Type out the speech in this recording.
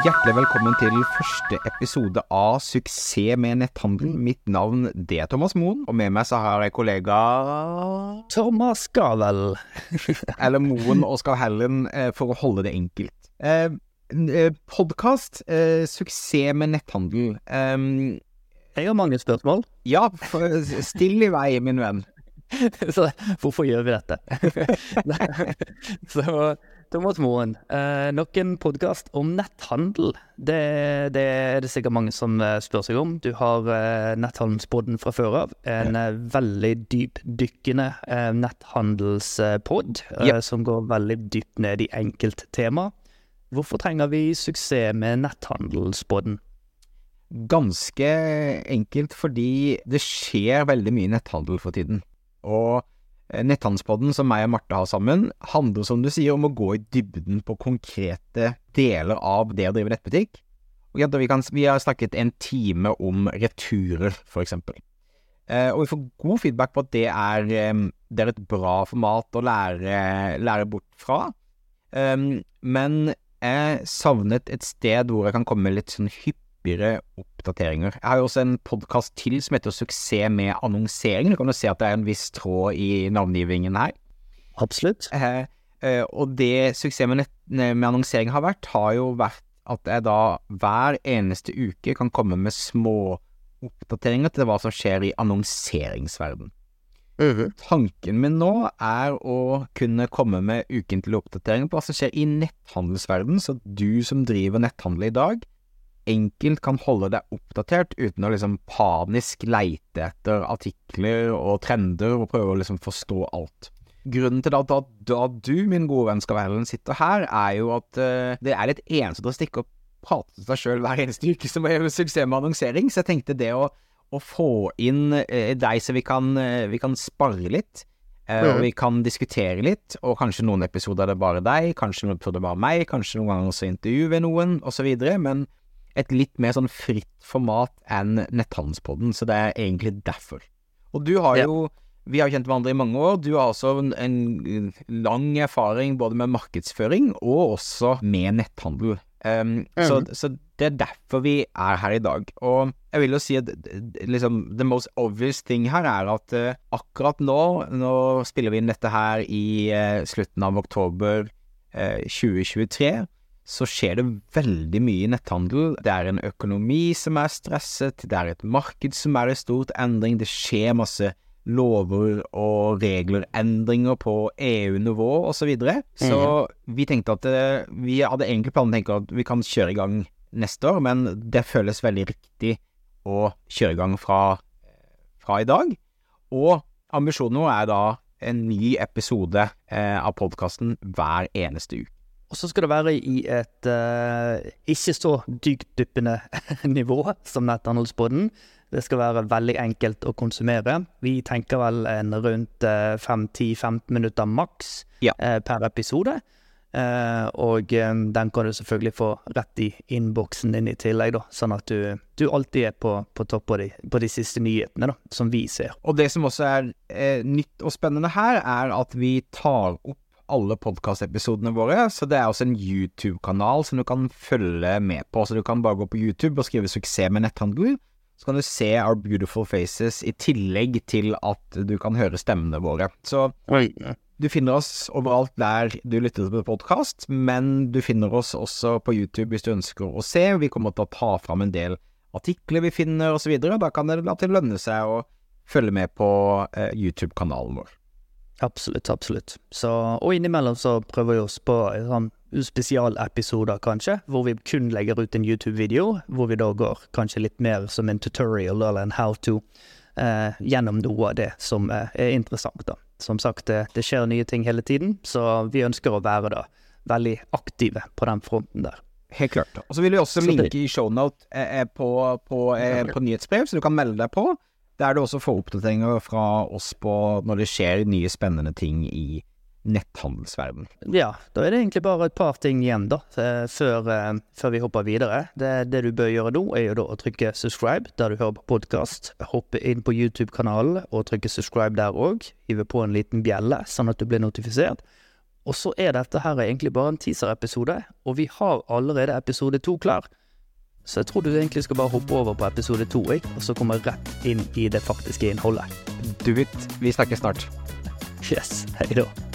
Hjertelig velkommen til første episode av Suksess med netthandel. Mitt navn det er Thomas Moen, og med meg så har jeg kollega Thomas Gavel. Eller Moen og Skal Hellen, eh, for å holde det enkelt. Eh, Podkast, eh, Suksess med netthandel. Eh, Jeg har mange spørsmål, ja, still i vei, min venn. så hvorfor gjør vi dette? så Thomas Moen, eh, nok en podkast om netthandel. Det, det er det sikkert mange som eh, spør seg om. Du har eh, netthandelspodden fra før av. En ja. veldig dypdykkende eh, netthandelspod eh, Ja. som går veldig dypt ned i enkelttema. Hvorfor trenger vi suksess med netthandelspodden? Ganske enkelt fordi det skjer veldig mye netthandel for tiden. Og eh, Netthandelspodden som meg og Marte har sammen, handler som du sier om å gå i dybden på konkrete deler av det å drive nettbutikk. Og vi, kan, vi har snakket en time om returer, for eksempel. Eh, og vi får god feedback på at det er, eh, det er et bra format å lære, lære bort fra. Men jeg savnet et sted hvor jeg kan komme litt sånn hyppigere oppdateringer. Jeg har jo også en podkast til som heter Suksess med annonsering. Du kan jo se at det er en viss tråd i navngivingen her. Absolutt. Eh, eh, og det suksess med, med annonsering har vært, har jo vært at jeg da hver eneste uke kan komme med små oppdateringer til hva som skjer i annonseringsverden. Tanken min nå er å kunne komme med ukentlige oppdateringer på hva som skjer i netthandelsverden, så du som driver netthandel i dag, enkelt kan holde deg oppdatert uten å liksom panisk leite etter artikler og trender og prøve å liksom forstå alt. Grunnen til at at du, min gode venn Skavellen, sitter her, er jo at uh, det er litt ensomt å stikke og prate til seg sjøl hver eneste uke som er suksess med annonsering, så jeg tenkte det å, å få inn uh, deg så vi kan, uh, vi kan spare litt, og vi kan diskutere litt, og kanskje noen episoder er det bare deg, kanskje noen episoder er bare meg, kanskje noen ganger også intervjuer noen, videre, men et litt mer sånn fritt format enn Netthandelspodden, så det er egentlig derfor. Og du har Ja. jo vi har kjent hverandre i mange år. Du har også en, en lang erfaring både med markedsføring og også med netthandel. Um, så, så det er derfor vi er her i dag. Og jeg vil jo si at liksom, the most obvious thing her er at uh, akkurat nå, nå spiller vi inn dette her i uh, slutten av oktober uh, 2023, så skjer det veldig mye i netthandel. Det er en økonomi som er stresset, det er et marked som er i stort endring, det skjer masse lover og regler, endringer på EU-nivå osv. Så, videre. så vi tenkte at eh, vi hadde egentlig planen å tenke at vi kan kjøre i gang neste år, men det føles veldig riktig å kjøre i gang fra, fra i dag. Og ambisjonen vår er da en ny episode eh, av podkasten hver eneste uke. Og så skal det være i et uh, ikke så dypdyppende nivå som netthandelsboden. Det skal være veldig enkelt å konsumere. Vi tenker vel en rundt uh, 5-10-15 minutter maks Ja. uh, per episode. Eh, og um, den kan du selvfølgelig få rett i innboksen din i tillegg, da, sånn at du, du alltid er på, på topp på de, på de siste nyhetene da, som vi ser. Og det som også er eh, nytt og spennende her, er at vi tar opp alle podkastepisodene våre, så det er også en YouTube-kanal som du kan følge med på. Så du kan bare gå på YouTube og skrive 'suksess med netthandel', så kan du se Our Beautiful Faces i tillegg til at du kan høre stemmene våre. Så du finner oss overalt der du lytter til podkast, men du finner oss også på YouTube hvis du ønsker å se. Vi kommer til å ta fram en del artikler vi finner osv. Da kan det la til lønne seg å følge med på eh, YouTube-kanalen vår. Absolutt, absolutt. Så, og innimellom så prøver vi oss på sånn spesialepisoder, kanskje, hvor vi kun legger ut en YouTube-video, hvor vi da går kanskje litt mer som en tutorial eller en how to eh, gjennom noe av det som eh, er interessant, da. Som sagt, det, det skjer nye ting hele tiden, så vi ønsker å være da veldig aktive på den fronten der. Helt klart. Og så vil vi også Så linke i shownote eh, eh, på, på, eh, på nyhetsbrev, så du kan melde deg på. Der du også får oppdateringer fra oss på når det skjer nye spennende ting i netthandelsverden. Ja, da er det egentlig bare et par ting igjen, da, eh, før, eh, før vi hopper videre. Det, det du bør gjøre nå, er jo da å trykke subscribe der du hører på podkast. Hoppe inn på YouTube-kanalen og trykke subscribe der òg. Hive på en liten bjelle, sånn at du blir notifisert. Og så er dette her egentlig bare en teaser-episode, og vi har allerede episode to klar. Så jeg tror du egentlig skal bare hoppe over på episode to, og så komme rett inn i det faktiske innholdet. Do it. vi snakkes snart. Yes, hei da.